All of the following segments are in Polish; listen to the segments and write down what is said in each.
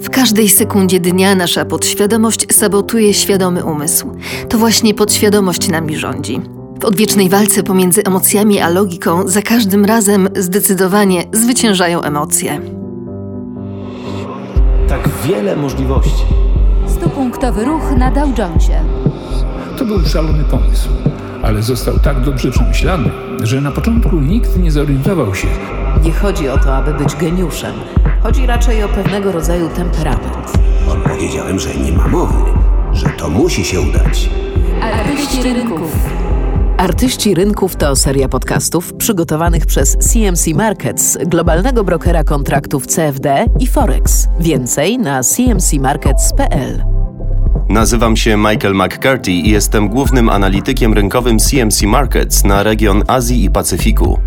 W każdej sekundzie dnia nasza podświadomość sabotuje świadomy umysł. To właśnie podświadomość nami rządzi. W odwiecznej walce pomiędzy emocjami a logiką za każdym razem zdecydowanie zwyciężają emocje. Tak wiele możliwości. Stupunktowy ruch na Dow Jonesie. To był szalony pomysł, ale został tak dobrze przemyślany, że na początku nikt nie zorientował się. Nie chodzi o to, aby być geniuszem. Chodzi raczej o pewnego rodzaju temperament. Odpowiedziałem, że nie ma mowy, że to musi się udać. Artyści rynków. Artyści Rynków to seria podcastów przygotowanych przez CMC Markets, globalnego brokera kontraktów CFD i Forex. Więcej na cmcmarkets.pl. Nazywam się Michael McCarthy i jestem głównym analitykiem rynkowym CMC Markets na region Azji i Pacyfiku.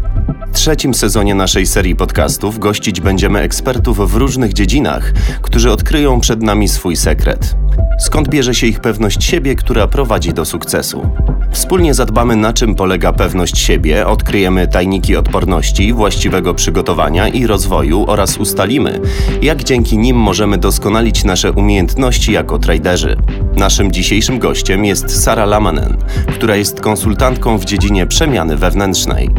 Trzecim sezonie naszej serii podcastów gościć będziemy ekspertów w różnych dziedzinach, którzy odkryją przed nami swój sekret. Skąd bierze się ich pewność siebie, która prowadzi do sukcesu? Wspólnie zadbamy, na czym polega pewność siebie, odkryjemy tajniki odporności, właściwego przygotowania i rozwoju oraz ustalimy, jak dzięki nim możemy doskonalić nasze umiejętności jako traderzy. Naszym dzisiejszym gościem jest Sara Lamanen, która jest konsultantką w dziedzinie przemiany wewnętrznej.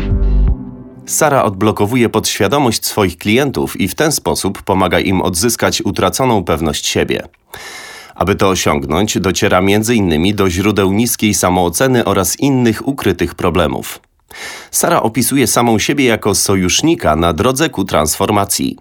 Sara odblokowuje podświadomość swoich klientów i w ten sposób pomaga im odzyskać utraconą pewność siebie. Aby to osiągnąć, dociera m.in. do źródeł niskiej samooceny oraz innych ukrytych problemów. Sara opisuje samą siebie jako sojusznika na drodze ku transformacji.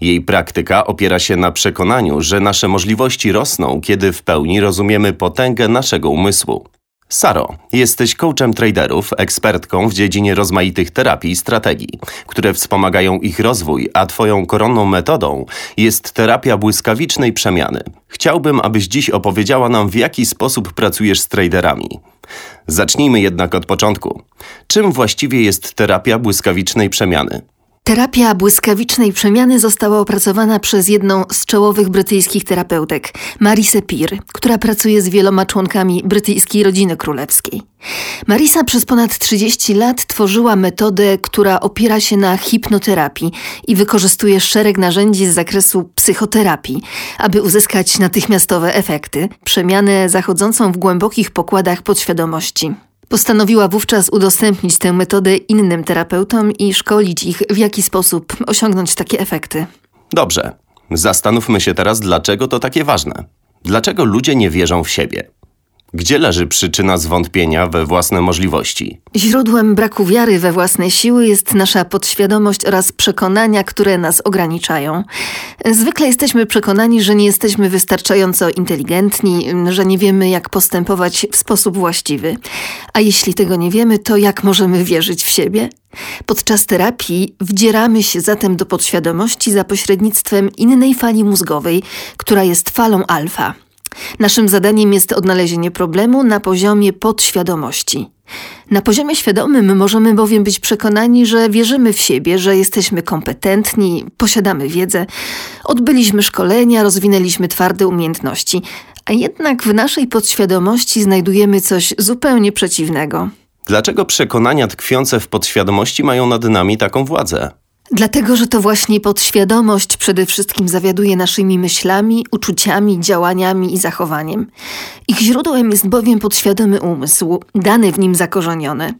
Jej praktyka opiera się na przekonaniu, że nasze możliwości rosną, kiedy w pełni rozumiemy potęgę naszego umysłu. Saro, jesteś coachem traderów, ekspertką w dziedzinie rozmaitych terapii i strategii, które wspomagają ich rozwój, a Twoją koronną metodą jest terapia błyskawicznej przemiany. Chciałbym, abyś dziś opowiedziała nam, w jaki sposób pracujesz z traderami. Zacznijmy jednak od początku. Czym właściwie jest terapia błyskawicznej przemiany? Terapia błyskawicznej przemiany została opracowana przez jedną z czołowych brytyjskich terapeutek, Marisę Peer, która pracuje z wieloma członkami brytyjskiej rodziny królewskiej. Marisa przez ponad 30 lat tworzyła metodę, która opiera się na hipnoterapii i wykorzystuje szereg narzędzi z zakresu psychoterapii, aby uzyskać natychmiastowe efekty, przemianę zachodzącą w głębokich pokładach podświadomości. Postanowiła wówczas udostępnić tę metodę innym terapeutom i szkolić ich, w jaki sposób osiągnąć takie efekty. Dobrze. Zastanówmy się teraz, dlaczego to takie ważne. Dlaczego ludzie nie wierzą w siebie? Gdzie leży przyczyna zwątpienia we własne możliwości? Źródłem braku wiary we własne siły jest nasza podświadomość oraz przekonania, które nas ograniczają. Zwykle jesteśmy przekonani, że nie jesteśmy wystarczająco inteligentni, że nie wiemy, jak postępować w sposób właściwy. A jeśli tego nie wiemy, to jak możemy wierzyć w siebie? Podczas terapii wdzieramy się zatem do podświadomości za pośrednictwem innej fali mózgowej, która jest falą alfa. Naszym zadaniem jest odnalezienie problemu na poziomie podświadomości. Na poziomie świadomym możemy bowiem być przekonani, że wierzymy w siebie, że jesteśmy kompetentni, posiadamy wiedzę, odbyliśmy szkolenia, rozwinęliśmy twarde umiejętności, a jednak w naszej podświadomości znajdujemy coś zupełnie przeciwnego. Dlaczego przekonania tkwiące w podświadomości mają nad nami taką władzę? Dlatego, że to właśnie podświadomość przede wszystkim zawiaduje naszymi myślami, uczuciami, działaniami i zachowaniem. Ich źródłem jest bowiem podświadomy umysł, dane w nim zakorzenione.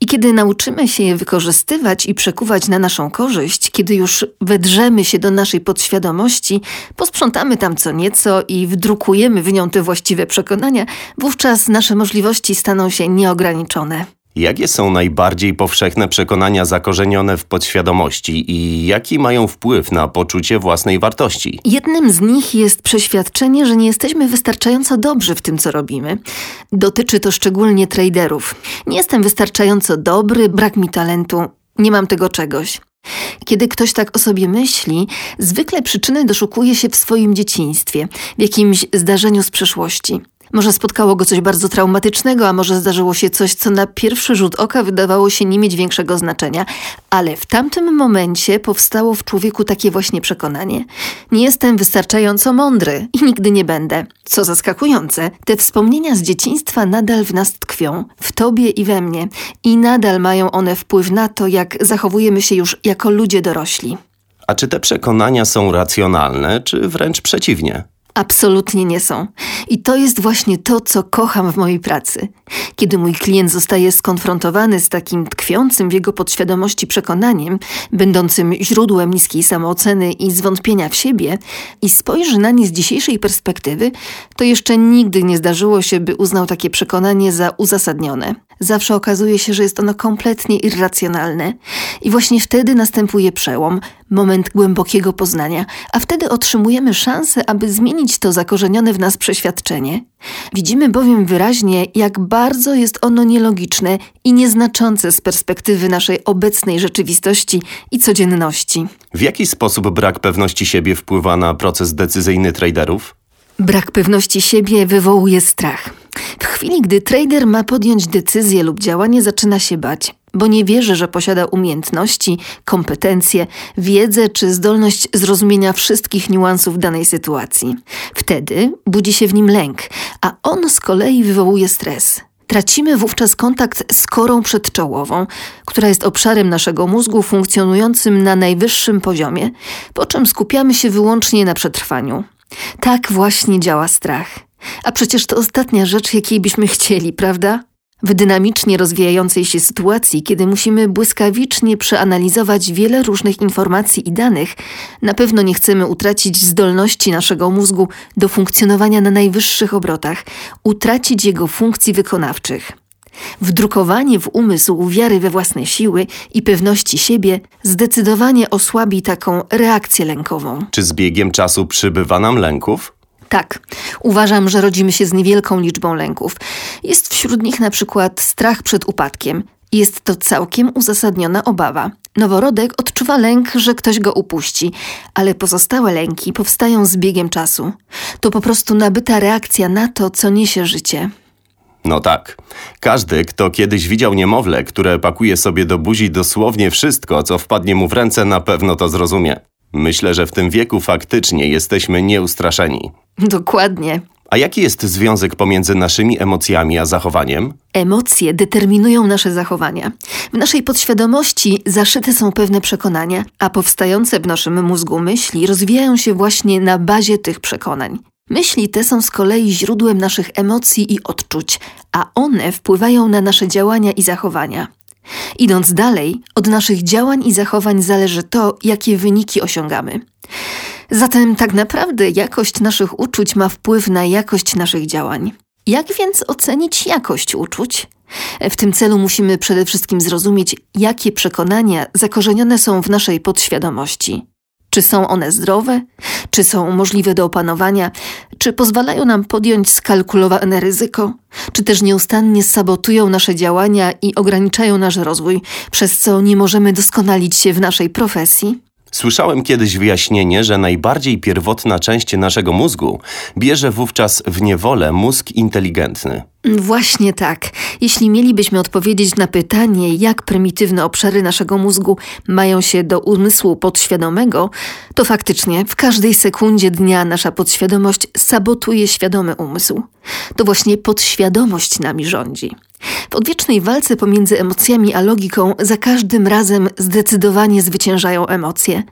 I kiedy nauczymy się je wykorzystywać i przekuwać na naszą korzyść, kiedy już wedrzemy się do naszej podświadomości, posprzątamy tam co nieco i wdrukujemy w nią te właściwe przekonania, wówczas nasze możliwości staną się nieograniczone. Jakie są najbardziej powszechne przekonania zakorzenione w podświadomości i jaki mają wpływ na poczucie własnej wartości? Jednym z nich jest przeświadczenie, że nie jesteśmy wystarczająco dobrzy w tym, co robimy. Dotyczy to szczególnie traderów. Nie jestem wystarczająco dobry, brak mi talentu, nie mam tego czegoś. Kiedy ktoś tak o sobie myśli, zwykle przyczyny doszukuje się w swoim dzieciństwie, w jakimś zdarzeniu z przeszłości. Może spotkało go coś bardzo traumatycznego, a może zdarzyło się coś, co na pierwszy rzut oka wydawało się nie mieć większego znaczenia, ale w tamtym momencie powstało w człowieku takie właśnie przekonanie: Nie jestem wystarczająco mądry i nigdy nie będę. Co zaskakujące, te wspomnienia z dzieciństwa nadal w nas tkwią, w tobie i we mnie, i nadal mają one wpływ na to, jak zachowujemy się już jako ludzie dorośli. A czy te przekonania są racjonalne, czy wręcz przeciwnie? Absolutnie nie są. I to jest właśnie to, co kocham w mojej pracy. Kiedy mój klient zostaje skonfrontowany z takim tkwiącym w jego podświadomości przekonaniem, będącym źródłem niskiej samooceny i zwątpienia w siebie, i spojrzy na nie z dzisiejszej perspektywy, to jeszcze nigdy nie zdarzyło się, by uznał takie przekonanie za uzasadnione. Zawsze okazuje się, że jest ono kompletnie irracjonalne. I właśnie wtedy następuje przełom, moment głębokiego poznania, a wtedy otrzymujemy szansę, aby zmienić to zakorzenione w nas przeświadczenie. Widzimy bowiem wyraźnie, jak bardzo jest ono nielogiczne i nieznaczące z perspektywy naszej obecnej rzeczywistości i codzienności. W jaki sposób brak pewności siebie wpływa na proces decyzyjny traderów? Brak pewności siebie wywołuje strach. W chwili, gdy trader ma podjąć decyzję lub działanie, zaczyna się bać, bo nie wierzy, że posiada umiejętności, kompetencje, wiedzę czy zdolność zrozumienia wszystkich niuansów danej sytuacji. Wtedy budzi się w nim lęk, a on z kolei wywołuje stres. Tracimy wówczas kontakt z korą przedczołową, która jest obszarem naszego mózgu funkcjonującym na najwyższym poziomie, po czym skupiamy się wyłącznie na przetrwaniu. Tak właśnie działa strach. A przecież to ostatnia rzecz, jakiej byśmy chcieli, prawda? W dynamicznie rozwijającej się sytuacji, kiedy musimy błyskawicznie przeanalizować wiele różnych informacji i danych, na pewno nie chcemy utracić zdolności naszego mózgu do funkcjonowania na najwyższych obrotach, utracić jego funkcji wykonawczych. Wdrukowanie w umysł wiary we własne siły i pewności siebie zdecydowanie osłabi taką reakcję lękową. Czy z biegiem czasu przybywa nam lęków? Tak, uważam, że rodzimy się z niewielką liczbą lęków. Jest wśród nich na przykład strach przed upadkiem. Jest to całkiem uzasadniona obawa. Noworodek odczuwa lęk, że ktoś go upuści, ale pozostałe lęki powstają z biegiem czasu. To po prostu nabyta reakcja na to, co niesie życie. No tak. Każdy, kto kiedyś widział niemowlę, które pakuje sobie do buzi dosłownie wszystko, co wpadnie mu w ręce, na pewno to zrozumie. Myślę, że w tym wieku faktycznie jesteśmy nieustraszeni. Dokładnie. A jaki jest związek pomiędzy naszymi emocjami a zachowaniem? Emocje determinują nasze zachowania. W naszej podświadomości zaszyte są pewne przekonania, a powstające w naszym mózgu myśli rozwijają się właśnie na bazie tych przekonań. Myśli te są z kolei źródłem naszych emocji i odczuć, a one wpływają na nasze działania i zachowania. Idąc dalej, od naszych działań i zachowań zależy to, jakie wyniki osiągamy. Zatem tak naprawdę jakość naszych uczuć ma wpływ na jakość naszych działań. Jak więc ocenić jakość uczuć? W tym celu musimy przede wszystkim zrozumieć, jakie przekonania zakorzenione są w naszej podświadomości. Czy są one zdrowe? Czy są możliwe do opanowania? Czy pozwalają nam podjąć skalkulowane ryzyko? Czy też nieustannie sabotują nasze działania i ograniczają nasz rozwój, przez co nie możemy doskonalić się w naszej profesji? Słyszałem kiedyś wyjaśnienie, że najbardziej pierwotna część naszego mózgu bierze wówczas w niewolę mózg inteligentny. Właśnie tak. Jeśli mielibyśmy odpowiedzieć na pytanie, jak prymitywne obszary naszego mózgu mają się do umysłu podświadomego, to faktycznie w każdej sekundzie dnia nasza podświadomość sabotuje świadomy umysł. To właśnie podświadomość nami rządzi. W odwiecznej walce pomiędzy emocjami a logiką za każdym razem zdecydowanie zwyciężają emocje.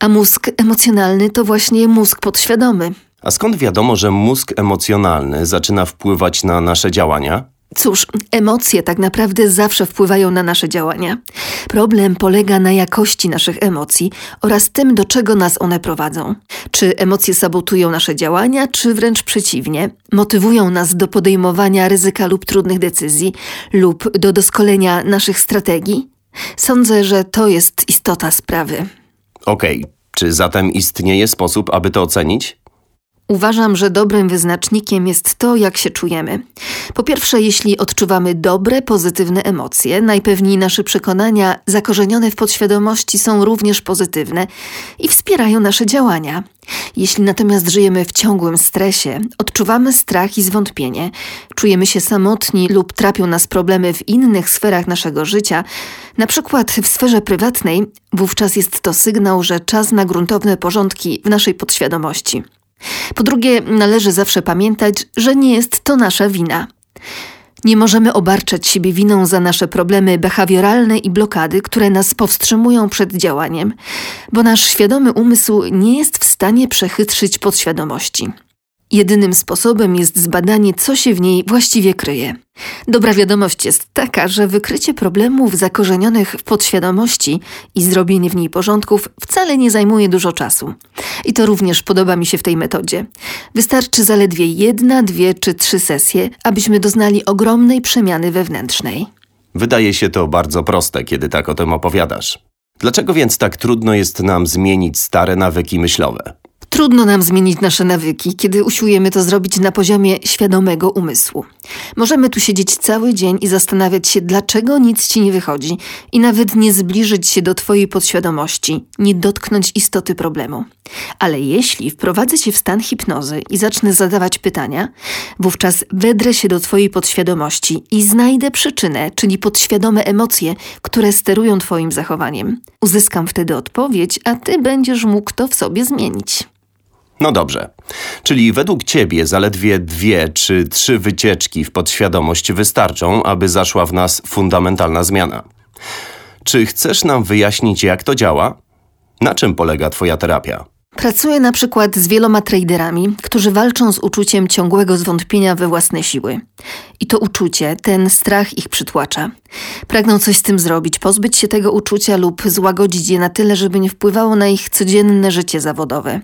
A mózg emocjonalny to właśnie mózg podświadomy. A skąd wiadomo, że mózg emocjonalny zaczyna wpływać na nasze działania? Cóż, emocje tak naprawdę zawsze wpływają na nasze działania. Problem polega na jakości naszych emocji oraz tym, do czego nas one prowadzą. Czy emocje sabotują nasze działania, czy wręcz przeciwnie, motywują nas do podejmowania ryzyka lub trudnych decyzji, lub do doskolenia naszych strategii? Sądzę, że to jest istota sprawy. Okej, czy zatem istnieje sposób, aby to ocenić? Uważam, że dobrym wyznacznikiem jest to, jak się czujemy. Po pierwsze, jeśli odczuwamy dobre, pozytywne emocje, najpewniej nasze przekonania zakorzenione w podświadomości są również pozytywne i wspierają nasze działania. Jeśli natomiast żyjemy w ciągłym stresie, odczuwamy strach i zwątpienie, czujemy się samotni lub trapią nas problemy w innych sferach naszego życia, na przykład w sferze prywatnej, wówczas jest to sygnał, że czas na gruntowne porządki w naszej podświadomości. Po drugie, należy zawsze pamiętać, że nie jest to nasza wina. Nie możemy obarczać siebie winą za nasze problemy behawioralne i blokady, które nas powstrzymują przed działaniem, bo nasz świadomy umysł nie jest w stanie przechytrzyć podświadomości. Jedynym sposobem jest zbadanie, co się w niej właściwie kryje. Dobra wiadomość jest taka, że wykrycie problemów zakorzenionych w podświadomości i zrobienie w niej porządków wcale nie zajmuje dużo czasu. I to również podoba mi się w tej metodzie. Wystarczy zaledwie jedna, dwie czy trzy sesje, abyśmy doznali ogromnej przemiany wewnętrznej. Wydaje się to bardzo proste, kiedy tak o tym opowiadasz. Dlaczego więc tak trudno jest nam zmienić stare nawyki myślowe? Trudno nam zmienić nasze nawyki, kiedy usiłujemy to zrobić na poziomie świadomego umysłu. Możemy tu siedzieć cały dzień i zastanawiać się, dlaczego nic ci nie wychodzi, i nawet nie zbliżyć się do twojej podświadomości, nie dotknąć istoty problemu. Ale jeśli wprowadzę cię w stan hipnozy i zacznę zadawać pytania, wówczas wedrę się do twojej podświadomości i znajdę przyczynę, czyli podświadome emocje, które sterują twoim zachowaniem. Uzyskam wtedy odpowiedź, a ty będziesz mógł to w sobie zmienić. No dobrze. Czyli według ciebie zaledwie dwie czy trzy wycieczki w podświadomość wystarczą, aby zaszła w nas fundamentalna zmiana. Czy chcesz nam wyjaśnić, jak to działa? Na czym polega Twoja terapia? Pracuję na przykład z wieloma traderami, którzy walczą z uczuciem ciągłego zwątpienia we własne siły. I to uczucie, ten strach ich przytłacza. Pragną coś z tym zrobić, pozbyć się tego uczucia lub złagodzić je na tyle, żeby nie wpływało na ich codzienne życie zawodowe.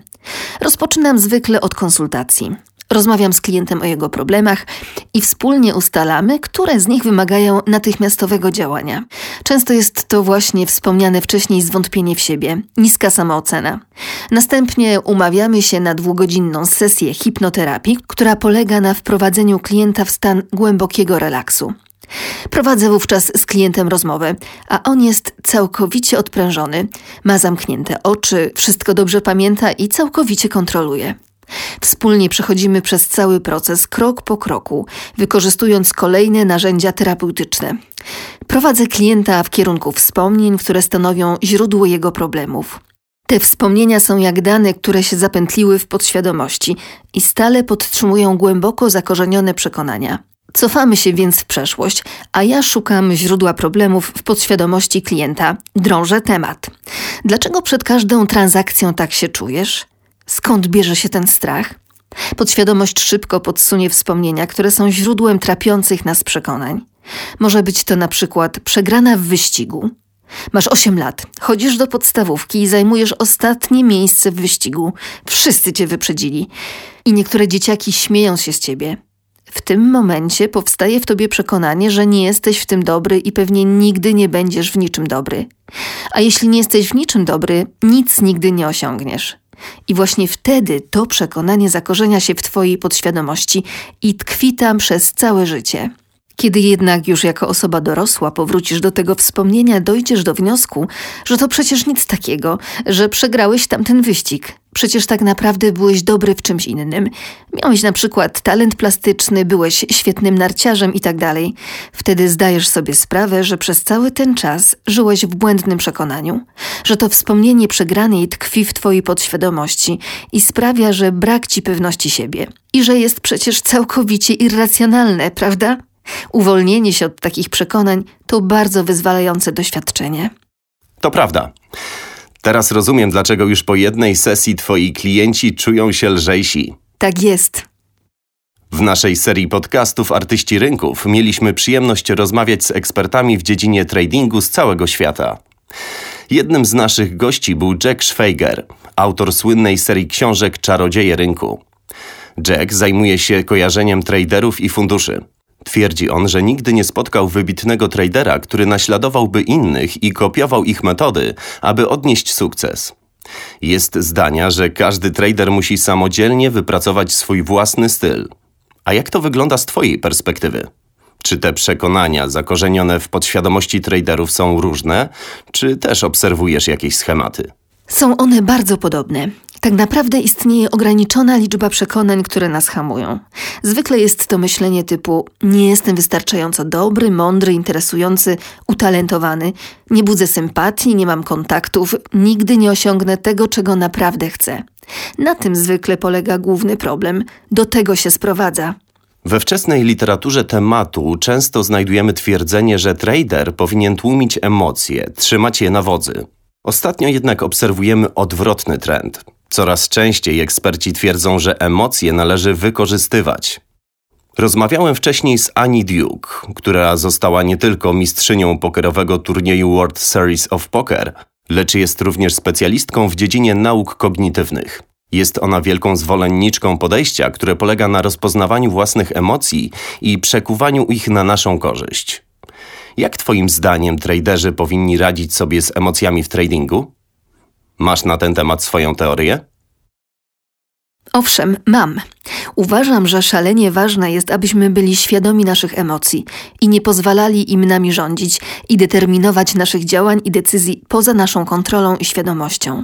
Rozpoczynam zwykle od konsultacji. Rozmawiam z klientem o jego problemach i wspólnie ustalamy, które z nich wymagają natychmiastowego działania. Często jest to właśnie wspomniane wcześniej zwątpienie w siebie, niska samoocena. Następnie umawiamy się na dwugodzinną sesję hipnoterapii, która polega na wprowadzeniu klienta w stan głębokiego relaksu. Prowadzę wówczas z klientem rozmowę, a on jest całkowicie odprężony, ma zamknięte oczy, wszystko dobrze pamięta i całkowicie kontroluje. Wspólnie przechodzimy przez cały proces krok po kroku, wykorzystując kolejne narzędzia terapeutyczne. Prowadzę klienta w kierunku wspomnień, które stanowią źródło jego problemów. Te wspomnienia są jak dane, które się zapętliły w podświadomości i stale podtrzymują głęboko zakorzenione przekonania. Cofamy się więc w przeszłość, a ja szukam źródła problemów w podświadomości klienta, drążę temat. Dlaczego przed każdą transakcją tak się czujesz? Skąd bierze się ten strach? Podświadomość szybko podsunie wspomnienia, które są źródłem trapiących nas przekonań. Może być to na przykład przegrana w wyścigu. Masz 8 lat, chodzisz do podstawówki i zajmujesz ostatnie miejsce w wyścigu. Wszyscy cię wyprzedzili. I niektóre dzieciaki śmieją się z ciebie. W tym momencie powstaje w tobie przekonanie, że nie jesteś w tym dobry i pewnie nigdy nie będziesz w niczym dobry. A jeśli nie jesteś w niczym dobry, nic nigdy nie osiągniesz. I właśnie wtedy to przekonanie zakorzenia się w Twojej podświadomości i tkwi tam przez całe życie. Kiedy jednak już jako osoba dorosła powrócisz do tego wspomnienia, dojdziesz do wniosku, że to przecież nic takiego, że przegrałeś tamten wyścig. Przecież tak naprawdę byłeś dobry w czymś innym. Miałeś na przykład talent plastyczny, byłeś świetnym narciarzem i tak. Wtedy zdajesz sobie sprawę, że przez cały ten czas żyłeś w błędnym przekonaniu, że to wspomnienie przegranej tkwi w twojej podświadomości i sprawia, że brak ci pewności siebie. I że jest przecież całkowicie irracjonalne, prawda? Uwolnienie się od takich przekonań to bardzo wyzwalające doświadczenie. To prawda. Teraz rozumiem, dlaczego już po jednej sesji twoi klienci czują się lżejsi. Tak jest. W naszej serii podcastów Artyści Rynków mieliśmy przyjemność rozmawiać z ekspertami w dziedzinie tradingu z całego świata. Jednym z naszych gości był Jack Schweiger, autor słynnej serii książek Czarodzieje Rynku. Jack zajmuje się kojarzeniem traderów i funduszy. Twierdzi on, że nigdy nie spotkał wybitnego tradera, który naśladowałby innych i kopiował ich metody, aby odnieść sukces. Jest zdania, że każdy trader musi samodzielnie wypracować swój własny styl. A jak to wygląda z Twojej perspektywy? Czy te przekonania zakorzenione w podświadomości traderów są różne, czy też obserwujesz jakieś schematy? Są one bardzo podobne. Tak naprawdę istnieje ograniczona liczba przekonań, które nas hamują. Zwykle jest to myślenie typu: nie jestem wystarczająco dobry, mądry, interesujący, utalentowany, nie budzę sympatii, nie mam kontaktów, nigdy nie osiągnę tego, czego naprawdę chcę. Na tym zwykle polega główny problem. Do tego się sprowadza. We wczesnej literaturze tematu często znajdujemy twierdzenie, że trader powinien tłumić emocje, trzymać je na wodzy. Ostatnio jednak obserwujemy odwrotny trend. Coraz częściej eksperci twierdzą, że emocje należy wykorzystywać. Rozmawiałem wcześniej z Annie Duke, która została nie tylko mistrzynią pokerowego turnieju World Series of Poker, lecz jest również specjalistką w dziedzinie nauk kognitywnych. Jest ona wielką zwolenniczką podejścia, które polega na rozpoznawaniu własnych emocji i przekuwaniu ich na naszą korzyść. Jak Twoim zdaniem traderzy powinni radzić sobie z emocjami w tradingu? Masz na ten temat swoją teorię? Owszem, mam. Uważam, że szalenie ważne jest, abyśmy byli świadomi naszych emocji i nie pozwalali im nami rządzić i determinować naszych działań i decyzji poza naszą kontrolą i świadomością.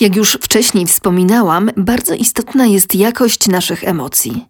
Jak już wcześniej wspominałam, bardzo istotna jest jakość naszych emocji.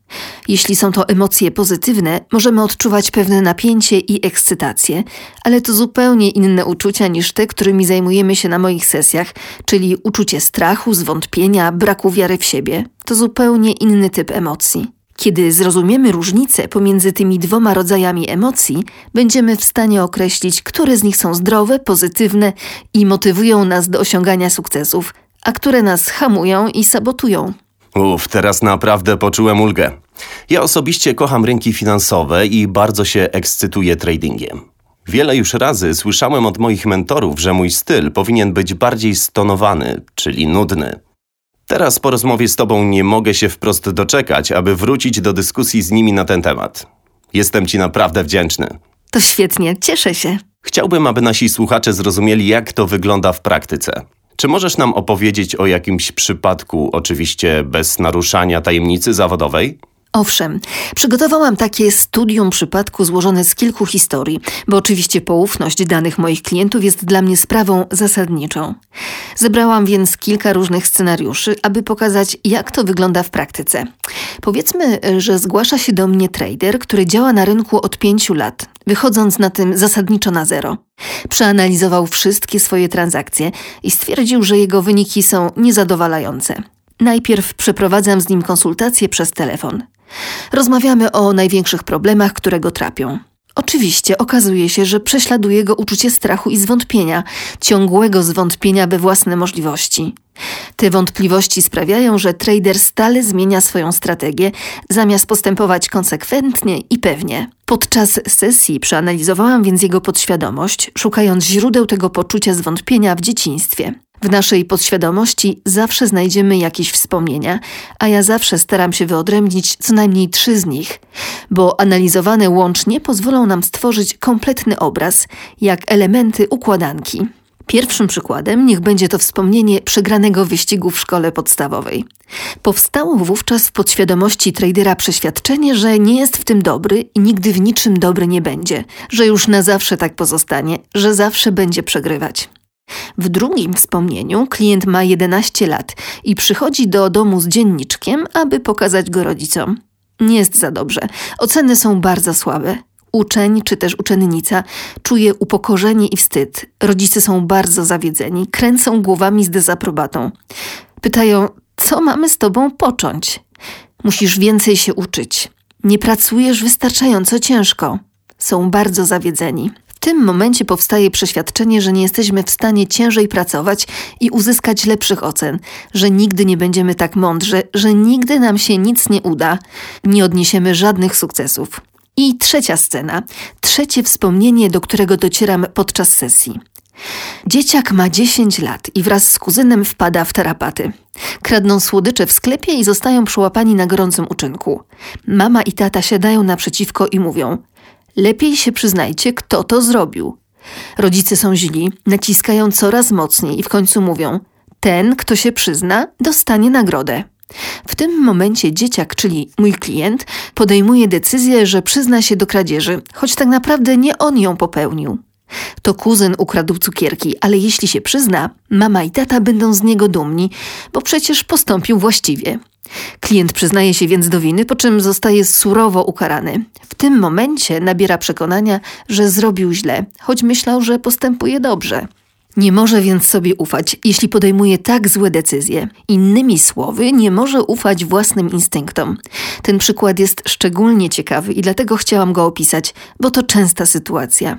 Jeśli są to emocje pozytywne, możemy odczuwać pewne napięcie i ekscytację, ale to zupełnie inne uczucia niż te, którymi zajmujemy się na moich sesjach, czyli uczucie strachu, zwątpienia, braku wiary w siebie. To zupełnie inny typ emocji. Kiedy zrozumiemy różnicę pomiędzy tymi dwoma rodzajami emocji, będziemy w stanie określić, które z nich są zdrowe, pozytywne i motywują nas do osiągania sukcesów, a które nas hamują i sabotują. Uff, teraz naprawdę poczułem ulgę. Ja osobiście kocham rynki finansowe i bardzo się ekscytuję tradingiem. Wiele już razy słyszałem od moich mentorów, że mój styl powinien być bardziej stonowany, czyli nudny. Teraz po rozmowie z Tobą nie mogę się wprost doczekać, aby wrócić do dyskusji z nimi na ten temat. Jestem Ci naprawdę wdzięczny. To świetnie, cieszę się. Chciałbym, aby nasi słuchacze zrozumieli, jak to wygląda w praktyce. Czy możesz nam opowiedzieć o jakimś przypadku, oczywiście bez naruszania tajemnicy zawodowej? Owszem, przygotowałam takie studium przypadku złożone z kilku historii, bo oczywiście poufność danych moich klientów jest dla mnie sprawą zasadniczą. Zebrałam więc kilka różnych scenariuszy, aby pokazać, jak to wygląda w praktyce. Powiedzmy, że zgłasza się do mnie trader, który działa na rynku od pięciu lat, wychodząc na tym zasadniczo na zero. Przeanalizował wszystkie swoje transakcje i stwierdził, że jego wyniki są niezadowalające. Najpierw przeprowadzam z nim konsultację przez telefon. Rozmawiamy o największych problemach, które go trapią. Oczywiście okazuje się, że prześladuje go uczucie strachu i zwątpienia, ciągłego zwątpienia we własne możliwości. Te wątpliwości sprawiają, że trader stale zmienia swoją strategię, zamiast postępować konsekwentnie i pewnie. Podczas sesji przeanalizowałam więc jego podświadomość, szukając źródeł tego poczucia zwątpienia w dzieciństwie. W naszej podświadomości zawsze znajdziemy jakieś wspomnienia, a ja zawsze staram się wyodrębnić co najmniej trzy z nich, bo analizowane łącznie pozwolą nam stworzyć kompletny obraz, jak elementy układanki. Pierwszym przykładem niech będzie to wspomnienie przegranego wyścigu w szkole podstawowej. Powstało wówczas w podświadomości tradera przeświadczenie, że nie jest w tym dobry i nigdy w niczym dobry nie będzie, że już na zawsze tak pozostanie, że zawsze będzie przegrywać. W drugim wspomnieniu klient ma 11 lat i przychodzi do domu z dzienniczkiem, aby pokazać go rodzicom. Nie jest za dobrze. Oceny są bardzo słabe. Uczeń czy też uczennica czuje upokorzenie i wstyd. Rodzice są bardzo zawiedzeni, kręcą głowami z dezaprobatą. Pytają, co mamy z tobą począć? Musisz więcej się uczyć. Nie pracujesz wystarczająco ciężko. Są bardzo zawiedzeni tym momencie powstaje przeświadczenie, że nie jesteśmy w stanie ciężej pracować i uzyskać lepszych ocen, że nigdy nie będziemy tak mądrzy, że nigdy nam się nic nie uda, nie odniesiemy żadnych sukcesów. I trzecia scena, trzecie wspomnienie, do którego docieram podczas sesji. Dzieciak ma 10 lat i wraz z kuzynem wpada w tarapaty. Kradną słodycze w sklepie i zostają przyłapani na gorącym uczynku. Mama i tata siadają naprzeciwko i mówią: Lepiej się przyznajcie, kto to zrobił. Rodzice są źli, naciskają coraz mocniej i w końcu mówią: Ten, kto się przyzna, dostanie nagrodę. W tym momencie dzieciak, czyli mój klient, podejmuje decyzję, że przyzna się do kradzieży, choć tak naprawdę nie on ją popełnił. To kuzyn ukradł cukierki, ale jeśli się przyzna, mama i tata będą z niego dumni, bo przecież postąpił właściwie. Klient przyznaje się więc do winy, po czym zostaje surowo ukarany. W tym momencie nabiera przekonania, że zrobił źle, choć myślał, że postępuje dobrze. Nie może więc sobie ufać, jeśli podejmuje tak złe decyzje. Innymi słowy, nie może ufać własnym instynktom. Ten przykład jest szczególnie ciekawy i dlatego chciałam go opisać, bo to częsta sytuacja.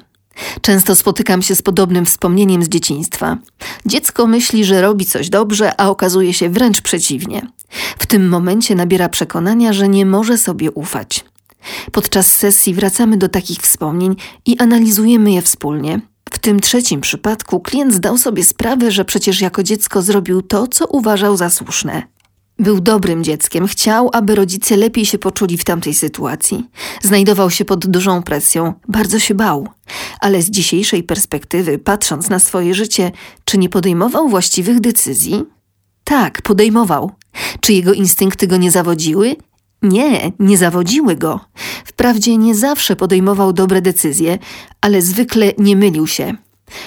Często spotykam się z podobnym wspomnieniem z dzieciństwa. Dziecko myśli, że robi coś dobrze, a okazuje się wręcz przeciwnie. W tym momencie nabiera przekonania, że nie może sobie ufać. Podczas sesji wracamy do takich wspomnień i analizujemy je wspólnie. W tym trzecim przypadku klient zdał sobie sprawę, że przecież jako dziecko zrobił to, co uważał za słuszne. Był dobrym dzieckiem, chciał, aby rodzice lepiej się poczuli w tamtej sytuacji. Znajdował się pod dużą presją, bardzo się bał. Ale z dzisiejszej perspektywy, patrząc na swoje życie, czy nie podejmował właściwych decyzji? Tak, podejmował. Czy jego instynkty go nie zawodziły? Nie, nie zawodziły go. Wprawdzie nie zawsze podejmował dobre decyzje, ale zwykle nie mylił się.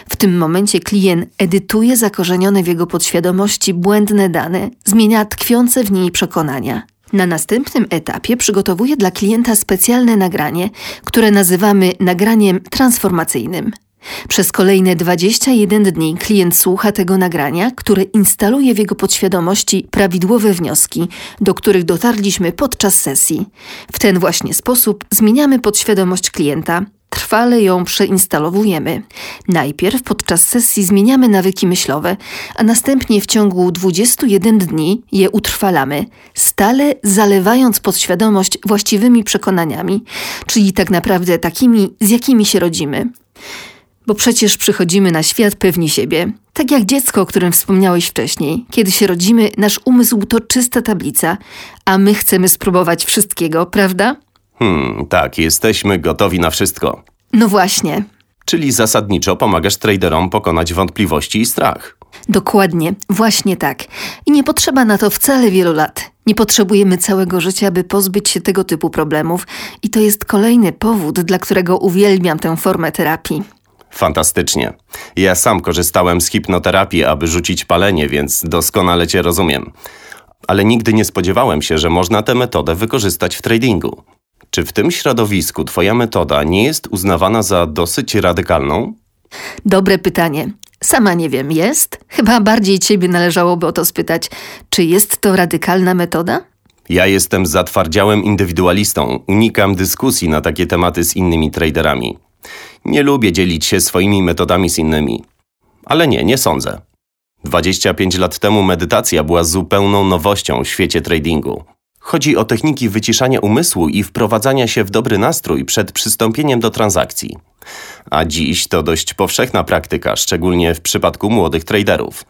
W tym momencie klient edytuje zakorzenione w jego podświadomości błędne dane, zmienia tkwiące w niej przekonania. Na następnym etapie przygotowuje dla klienta specjalne nagranie, które nazywamy nagraniem transformacyjnym. Przez kolejne 21 dni klient słucha tego nagrania, które instaluje w jego podświadomości prawidłowe wnioski, do których dotarliśmy podczas sesji. W ten właśnie sposób zmieniamy podświadomość klienta, trwale ją przeinstalowujemy. Najpierw podczas sesji zmieniamy nawyki myślowe, a następnie w ciągu 21 dni je utrwalamy, stale zalewając podświadomość właściwymi przekonaniami, czyli tak naprawdę takimi, z jakimi się rodzimy. Bo przecież przychodzimy na świat pewni siebie. Tak jak dziecko, o którym wspomniałeś wcześniej. Kiedy się rodzimy, nasz umysł to czysta tablica, a my chcemy spróbować wszystkiego, prawda? Hmm, tak, jesteśmy gotowi na wszystko. No właśnie. Czyli zasadniczo pomagasz traderom pokonać wątpliwości i strach. Dokładnie, właśnie tak. I nie potrzeba na to wcale wielu lat. Nie potrzebujemy całego życia, by pozbyć się tego typu problemów, i to jest kolejny powód, dla którego uwielbiam tę formę terapii. Fantastycznie. Ja sam korzystałem z hipnoterapii, aby rzucić palenie, więc doskonale cię rozumiem. Ale nigdy nie spodziewałem się, że można tę metodę wykorzystać w tradingu. Czy w tym środowisku Twoja metoda nie jest uznawana za dosyć radykalną? Dobre pytanie. Sama nie wiem, jest? Chyba bardziej ciebie należałoby o to spytać, czy jest to radykalna metoda? Ja jestem zatwardziałym indywidualistą, unikam dyskusji na takie tematy z innymi traderami. Nie lubię dzielić się swoimi metodami z innymi. Ale nie, nie sądzę. 25 lat temu medytacja była zupełną nowością w świecie tradingu. Chodzi o techniki wyciszania umysłu i wprowadzania się w dobry nastrój przed przystąpieniem do transakcji. A dziś to dość powszechna praktyka, szczególnie w przypadku młodych traderów.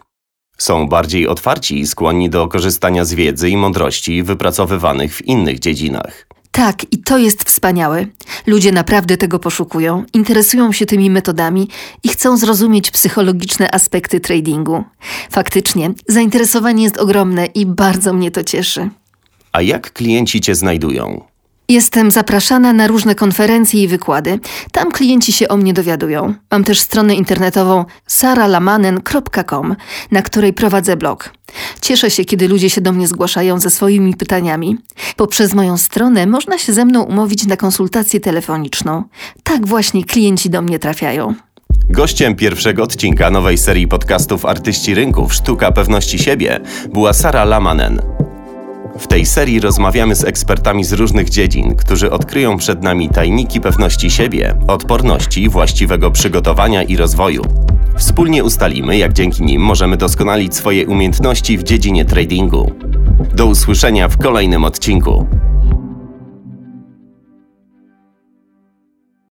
Są bardziej otwarci i skłonni do korzystania z wiedzy i mądrości wypracowywanych w innych dziedzinach. Tak, i to jest wspaniałe. Ludzie naprawdę tego poszukują, interesują się tymi metodami i chcą zrozumieć psychologiczne aspekty tradingu. Faktycznie, zainteresowanie jest ogromne i bardzo mnie to cieszy. A jak klienci Cię znajdują? Jestem zapraszana na różne konferencje i wykłady. Tam klienci się o mnie dowiadują. Mam też stronę internetową saralamanen.com, na której prowadzę blog. Cieszę się, kiedy ludzie się do mnie zgłaszają ze swoimi pytaniami. Poprzez moją stronę można się ze mną umówić na konsultację telefoniczną. Tak właśnie klienci do mnie trafiają. Gościem pierwszego odcinka nowej serii podcastów Artyści Rynków Sztuka Pewności Siebie była Sara Lamanen. W tej serii rozmawiamy z ekspertami z różnych dziedzin, którzy odkryją przed nami tajniki pewności siebie, odporności, właściwego przygotowania i rozwoju. Wspólnie ustalimy, jak dzięki nim możemy doskonalić swoje umiejętności w dziedzinie tradingu. Do usłyszenia w kolejnym odcinku.